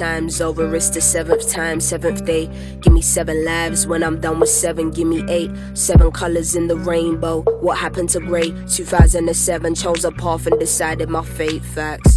times over. It's the seventh time, seventh day. Give me seven lives when I'm done with seven. Give me eight, seven colors in the rainbow. What happened to grey? 2007 chose a path and decided my fate. Facts.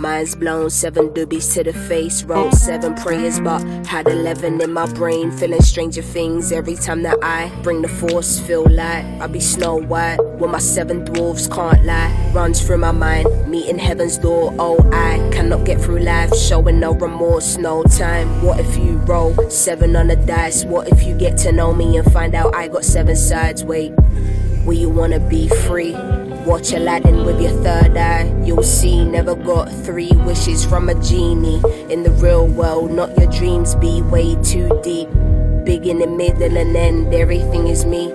Mind's blown, seven doobies to the face. Wrote seven prayers, but had 11 in my brain. Feeling stranger things every time that I bring the force. Feel like I be Snow White when my seven dwarfs can't lie. Runs through my mind, meeting heaven's door. Oh, I cannot get through life, showing no remorse, no time. What if you roll seven on the dice? What if you get to know me and find out I got seven sides? Wait, will you wanna be free? Watch Aladdin with your third eye. You'll see, never got three wishes from a genie. In the real world, not your dreams be way too deep. Big in the middle and end, everything is me.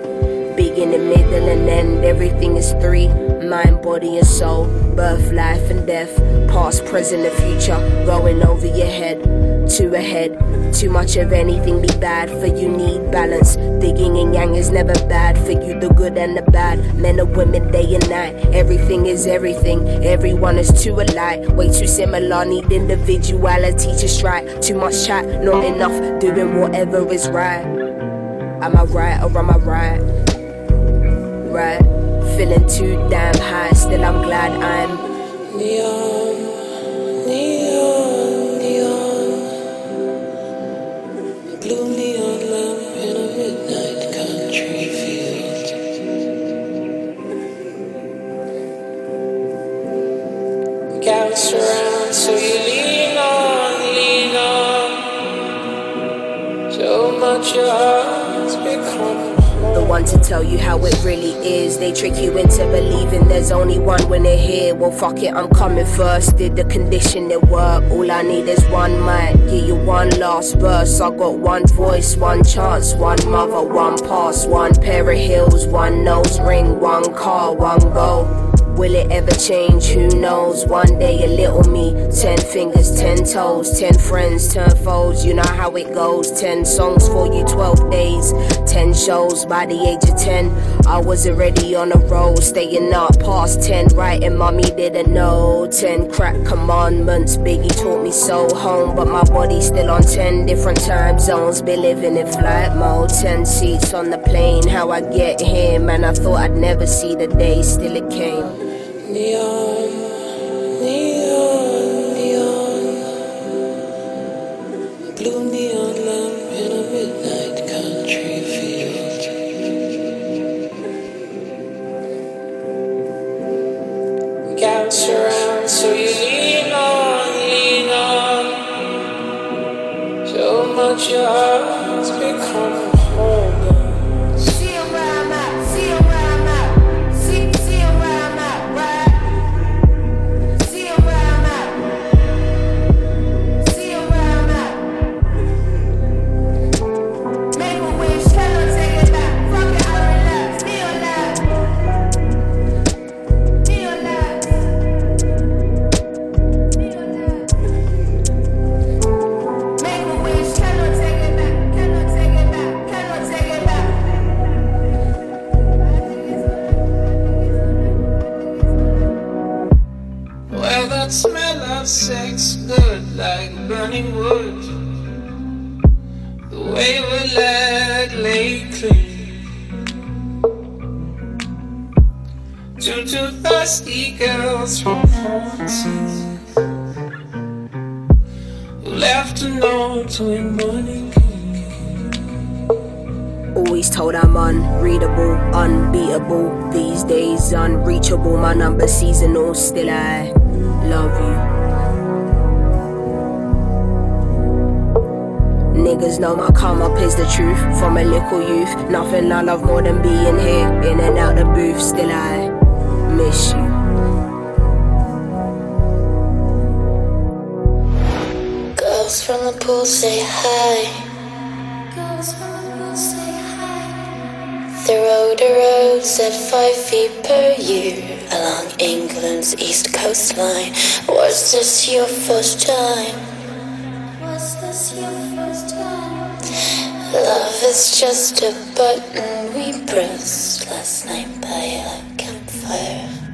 The middle and end, everything is three. Mind, body, and soul. Birth, life, and death. Past, present, and future. Going over your head. Too ahead. Too much of anything be bad for you need balance. Digging and yang is never bad for you, the good and the bad. Men and women, day and night. Everything is everything. Everyone is too alike. Way too similar, need individuality to strike. Too much chat, not enough. Doing whatever is right. Am I right or am I right? Right. Feeling too damn high, still I'm glad I'm neon, neon, neon. Blue neon lamp in a midnight country field. Gather around, so you lean on, lean on. So much your one to tell you how it really is. They trick you into believing there's only one when they're here. Well, fuck it, I'm coming first. Did the condition it work? All I need is one mic. Give you one last verse. I got one voice, one chance, one mother, one pass, one pair of heels, one nose ring, one car, one goal. Will it ever change? Who knows? One day a little me, ten fingers, ten toes, ten friends, ten foes. You know how it goes. Ten songs for you, twelve days, ten shows. By the age of ten, I was already on a roll, staying up past ten. Writing, mommy didn't know. Ten crack commandments, Biggie taught me so home, but my body's still on ten different time zones. Be living in flight mode. Ten seats on the plane. How I get here, man? I thought I'd never see the day, still it came. Neon, The road arose at five feet per year along England's east coastline. Was this your first time? Was this your first time? Love is just a button we pressed last night by a. Last night by a campfire.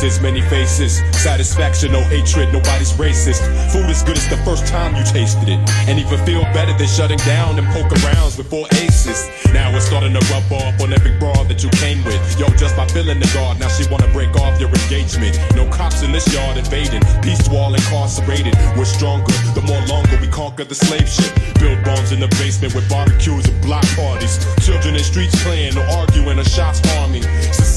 Places, many faces. Satisfaction, no hatred, nobody's racist. Food is good as the first time you tasted it, and even feel better than shutting down and poke arounds before aces. Now it's starting to rub off on every broad that you came with. Yo, just by filling the guard, now she wanna break off your engagement. No cops in this yard invading, peace wall incarcerated. We're stronger the more longer we conquer the slave ship. Build bombs in the basement with barbecues and block parties. Children in streets playing, no arguing or shots.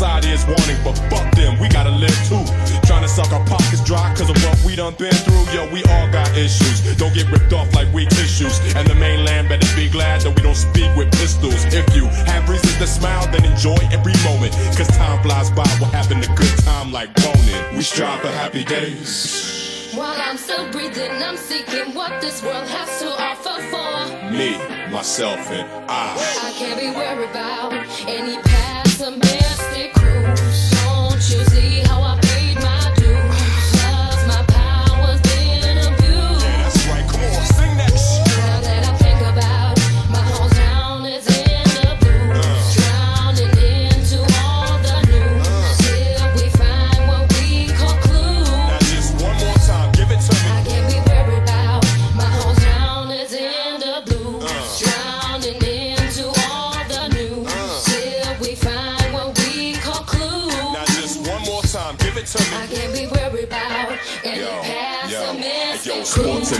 Society is warning, but fuck them, we gotta live too. Trying to suck our pockets dry cause of what we done been through. Yo, we all got issues. Don't get ripped off like weak tissues. And the mainland better be glad that we don't speak with pistols. If you have reasons to smile, then enjoy every moment. Cause time flies by, we're having a good time like boning. We strive for happy days. While I'm still breathing, I'm seeking what this world has to offer for Me, myself, and I. I can't be worried about any pessimistic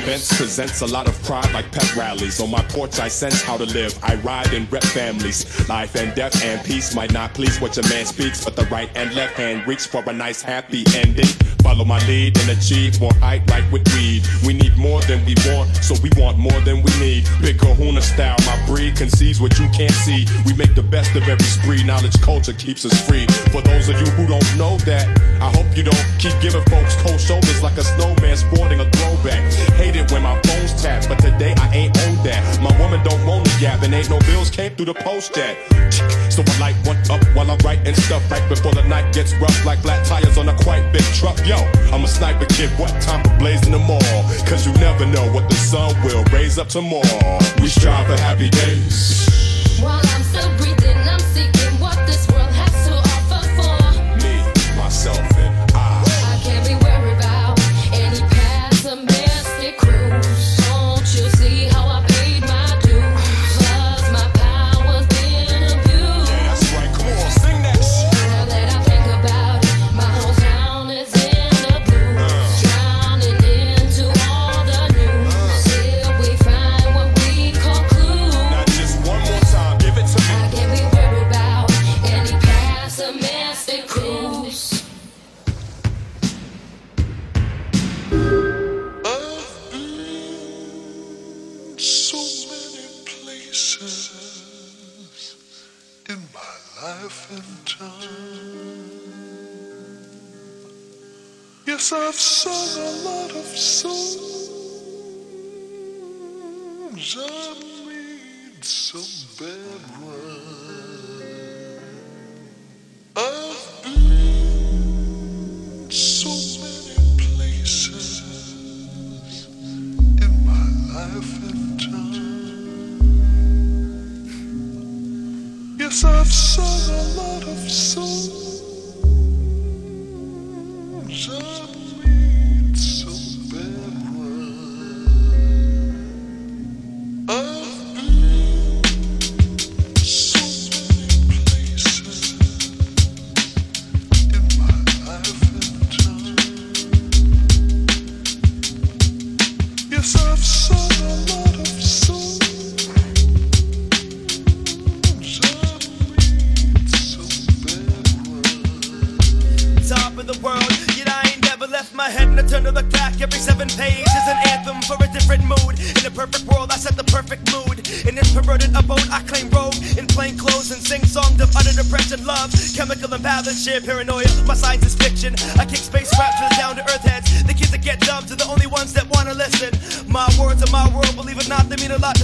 events presents a lot of pride like pep rallies. On my porch, I sense how to live. I ride and rep families. Life and death and peace might not please what your man speaks, but the right and left hand reach for a nice happy ending. Follow my lead and achieve more height like with weed. We need more than we want, so we want more than we need. Big kahuna style, my breed conceives what you can't see. We make the best of every spree. Knowledge culture keeps us free. For those of you who don't know that, I hope you don't keep giving folks cold shoulders like a snowman sporting a throwback. Hate it when my phone's tapped, but today I ain't on that. My woman don't want to gap, and ain't no bills came through the post yet. So I light one up while I'm writing stuff right before the night gets rough like flat tires on a quite big truck. Yo, I'm a sniper kid, what time for blazing them all? Cause you never know what the sun will raise up tomorrow. We strive for happy days. While I'm still breathing,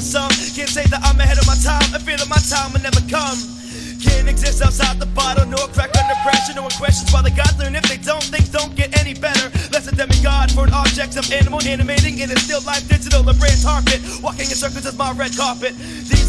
some. Can't say that I'm ahead of my time. I fear that my time will never come. Can't exist outside the bottle, no crack under pressure. No one questions why they got there, and if they don't, things don't get any better. Less a demigod for an object of animal animating in a still life digital, a brand target. Walking in circles is my red carpet.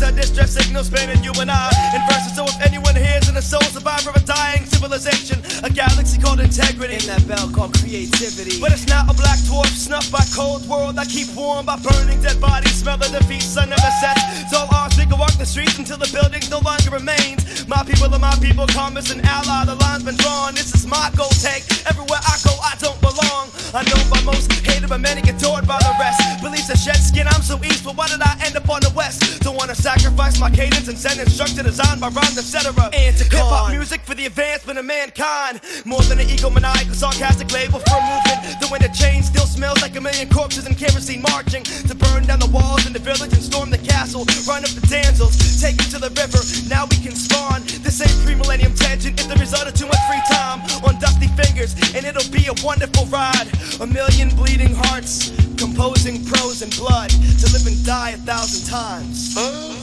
Are distress signals spanning you and I. In verses, so if anyone hears in a soul survivor of a dying civilization, a galaxy called integrity. In that bell called creativity. But it's not a black dwarf snuffed by cold world. I keep warm by burning dead bodies, smell of defeat, sun never sets. It's all ours, we can walk the streets until the building no longer remains. My people are my people, commerce and ally, the line's been drawn. This is my goal take. Everywhere I go, I don't belong. I know by most, hated by many, adored by the rest. Beliefs are shed skin, I'm so east, but why did I end up on the west? Don't wanna sacrifice my cadence and send instructor designed by rhymes, etc. And to hip hop music for the advancement of mankind. More than an egomaniacal, sarcastic label for a movement. The winter change still smells like a million corpses and kerosene marching to burn down the walls in the village and storm the castle. Run up the damsels, take them to the river. Now we can spawn. This ain't pre-millennium tangent It's the result of too much free time on dusty fingers, and it'll be a wonderful ride. A million bleeding hearts, composing prose and blood to live and die a thousand times.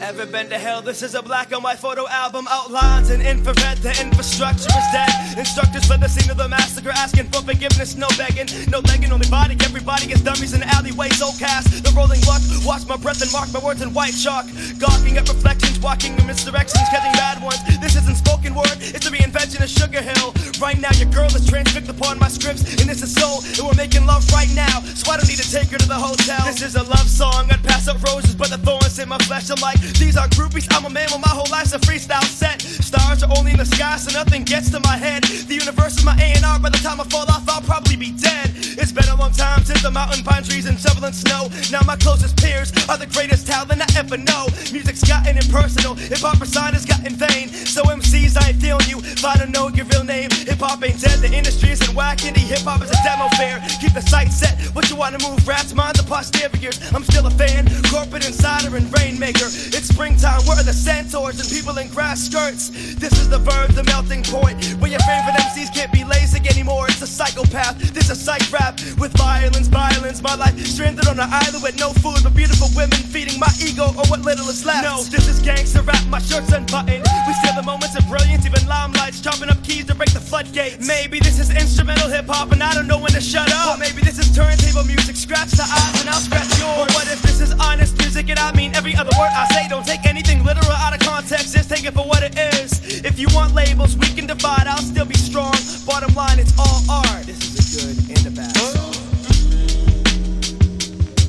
Ever been to hell? This is a black and white photo album. Outlines in infrared. The infrastructure is dead. Instructors for the scene of the massacre asking for forgiveness. No begging, no begging, only body. Everybody gets dummies in the alleyways. So cast the rolling luck. Watch my breath and mark my words in white chalk. Gawking at reflections, walking in misdirections, catching bad ones. This isn't spoken word. It's a reinvention of Sugar Hill. Right now, your girl is transfixed upon my scripts, and it's a soul, and we're making love right now. So I don't need to take her to the hotel. This is a love song. I'd pass up roses, but the thorns in my flesh are like these are groupies. I'm a man with my whole life's a freestyle set. Stars are only in the sky, so nothing gets to my head. The universe is my A&R. By the time I fall off, I'll probably be dead. It's been a long time since the mountain pine trees and shoveling snow. Now my closest peers are the greatest talent I ever know. Music's gotten impersonal, hip hop persona has gotten vain. So MCs, I ain't feeling you. If I don't know your real name, hip hop ain't dead. The industry isn't whack. Indie hip hop is a demo fair. Keep the sight set. What you wanna move? Rats, mind the posteriors. I'm still a fan. Corporate insider and rainmaker. It's springtime. Where are the centaurs and people in grass skirts? This is the verb, the melting point. Where your favorite MCs can't be lazy anymore. It's a psychopath. This is psych rap with violence, violence. My life stranded on an island with no food, but beautiful women feeding my ego or what little is left. No, this is gangster rap. My shirt's unbuttoned. We steal the moments of brilliance, even limelights, chopping up keys to break the floodgates. Maybe this is instrumental hip hop, and I don't know when to shut up. Or maybe this is turntable music. Scratch the eyes, and I'll scratch yours. Or what if this is honest music, and I mean every other word I say? Don't take anything literal out of context. Just take it for what it is. If you want labels, we can divide. I'll still be strong. Bottom line, it's all art. This is a good and a bad song.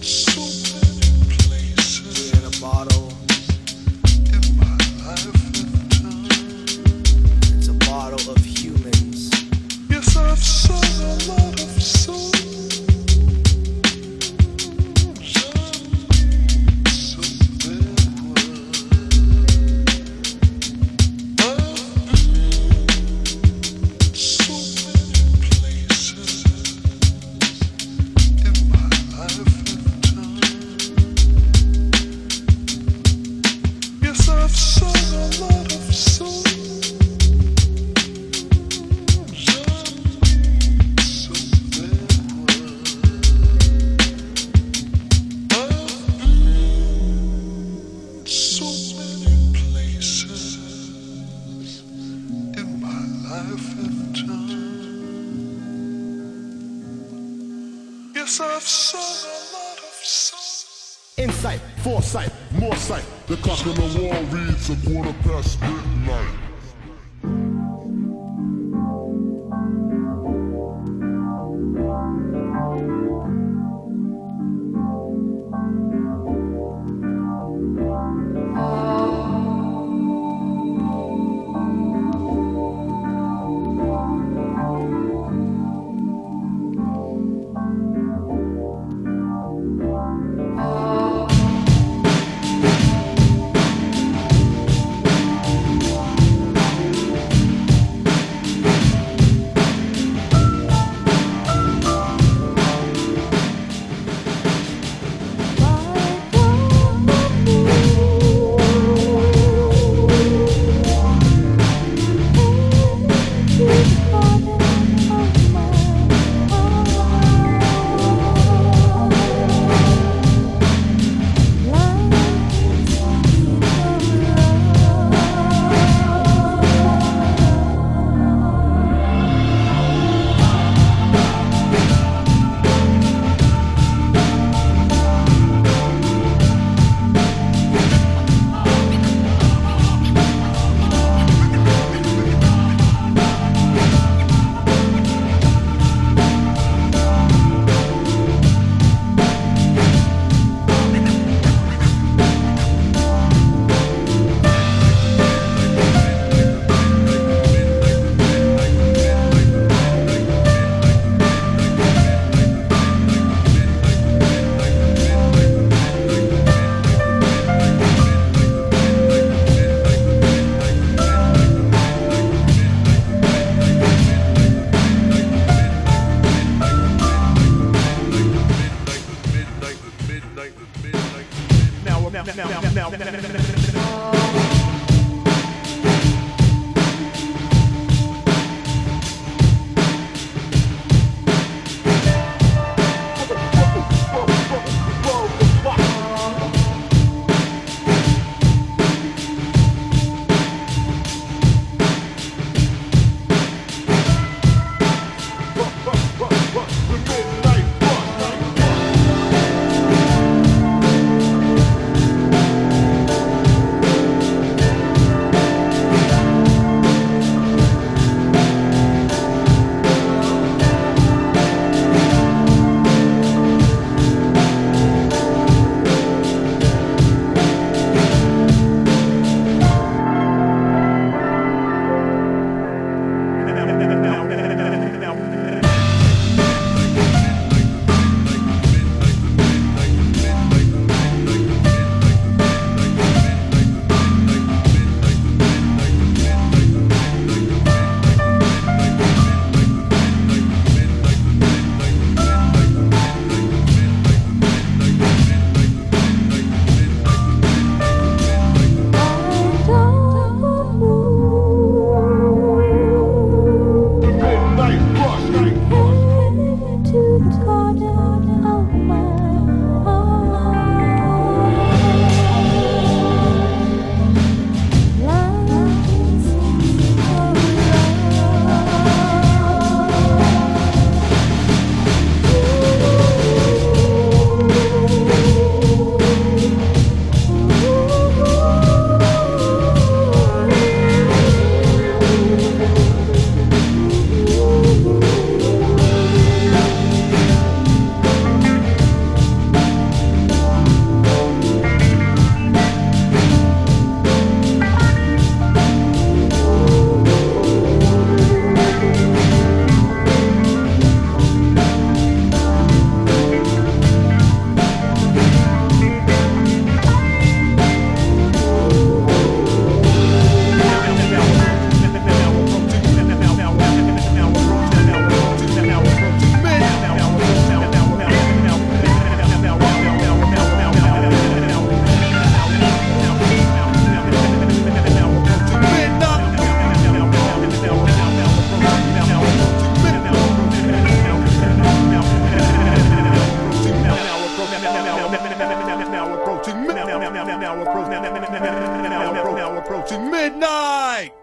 So many places In a bottle, now approaching midnight.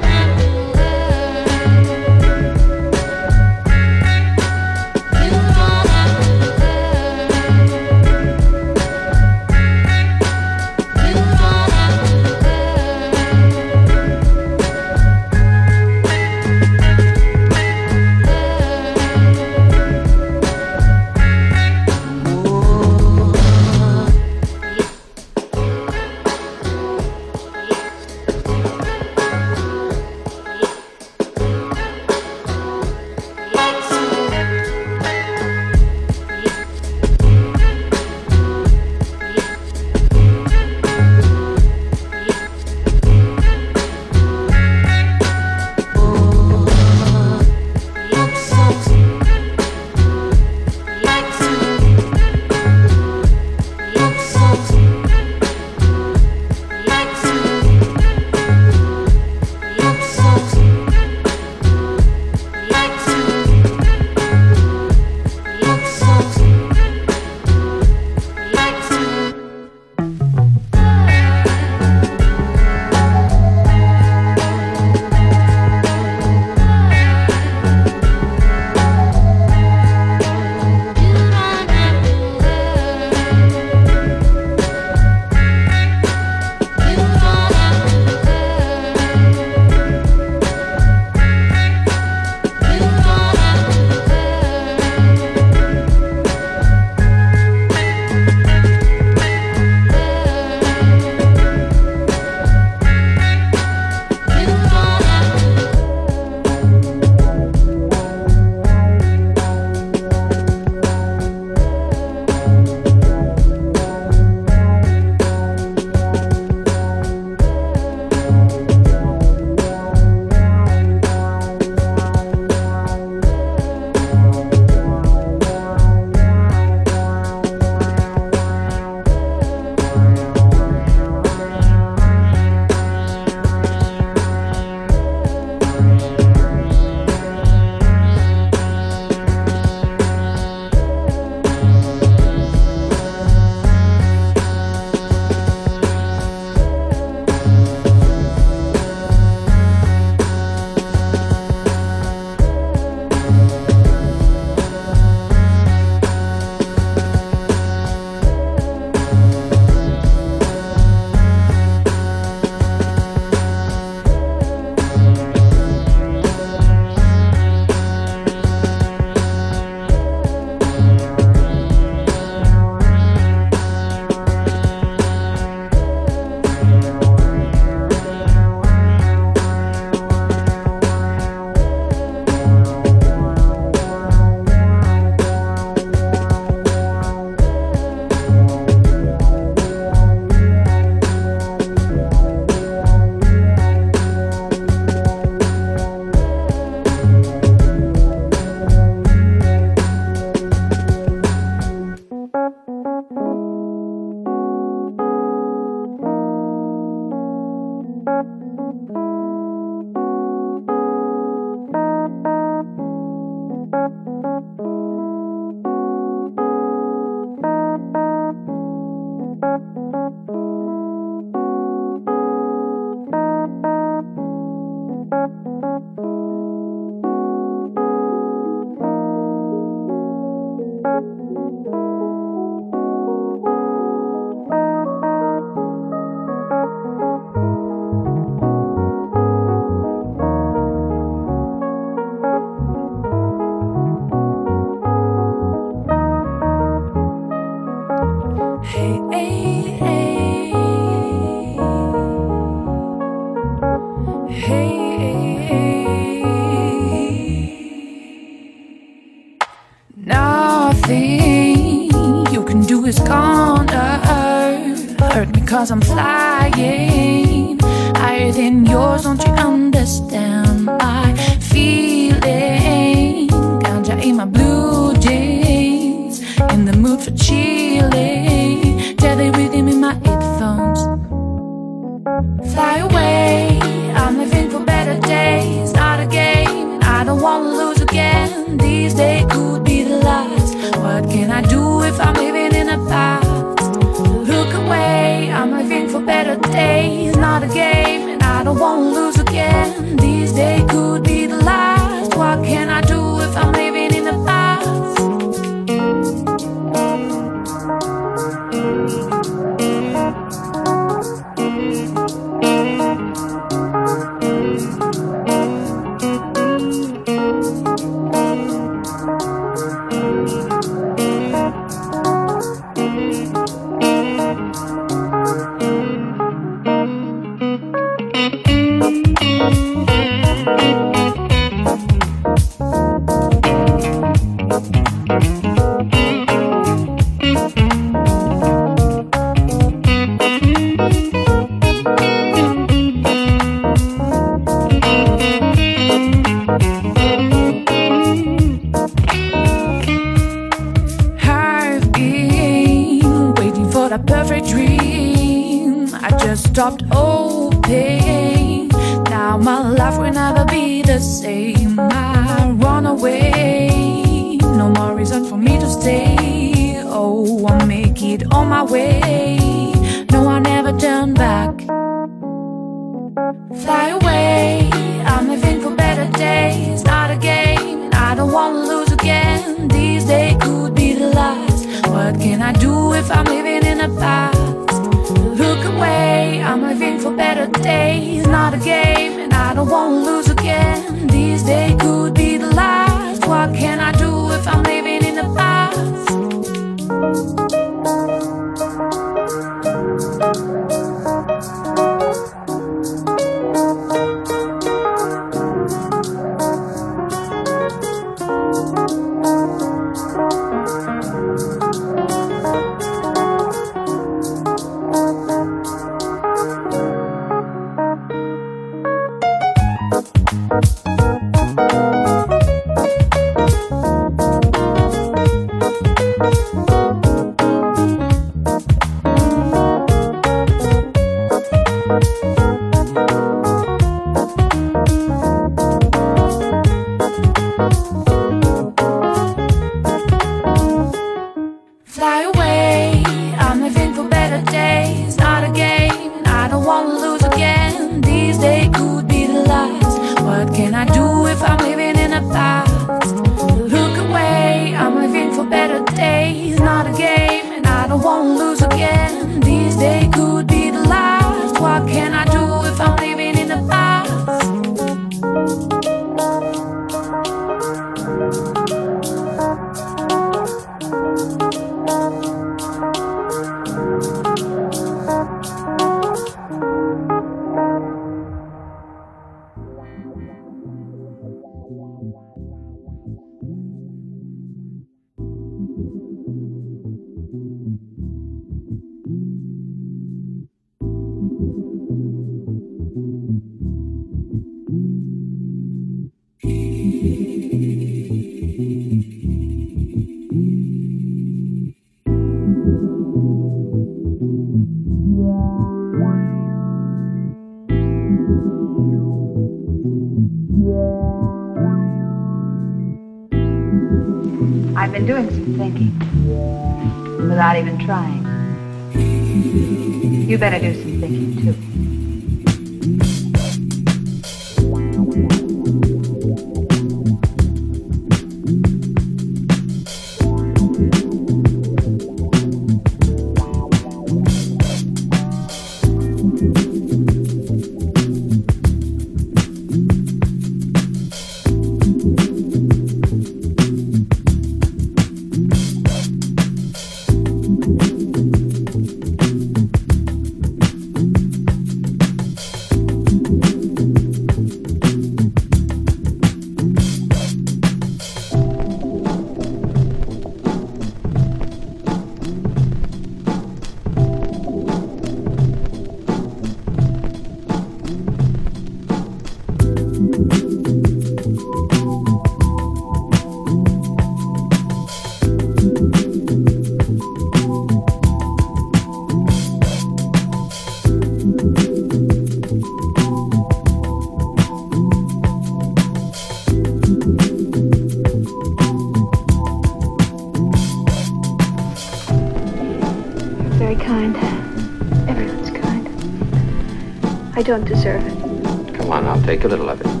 Don't deserve it. Come on, I'll take a little of it.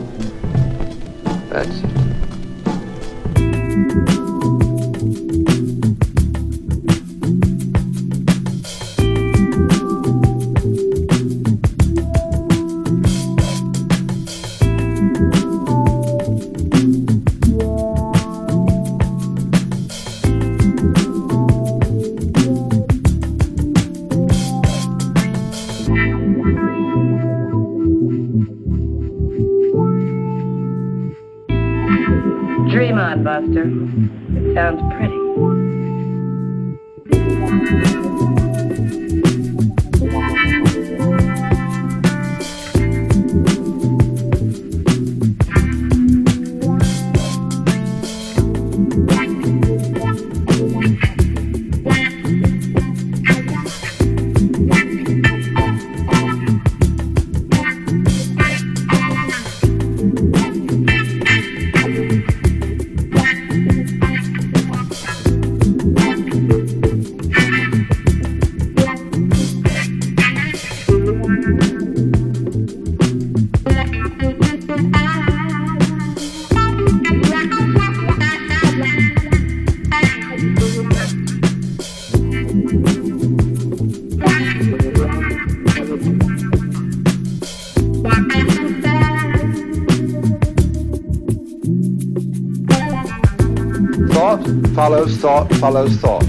Follows thought follows thought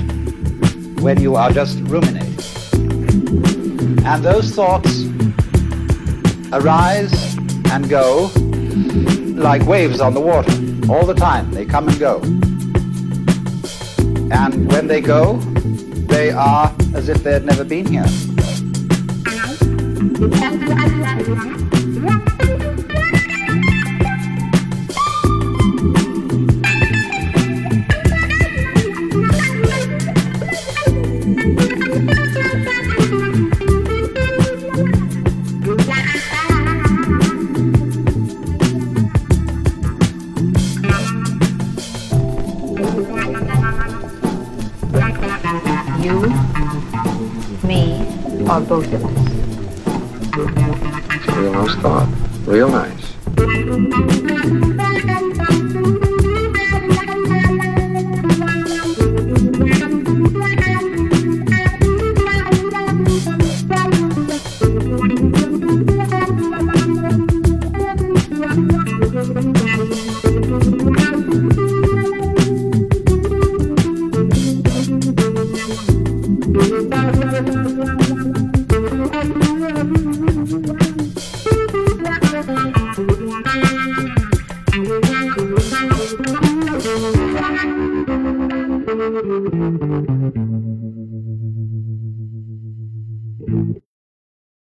when you are just ruminating. And those thoughts arise and go like waves on the water all the time. They come and go. And when they go, they are as if they had never been here.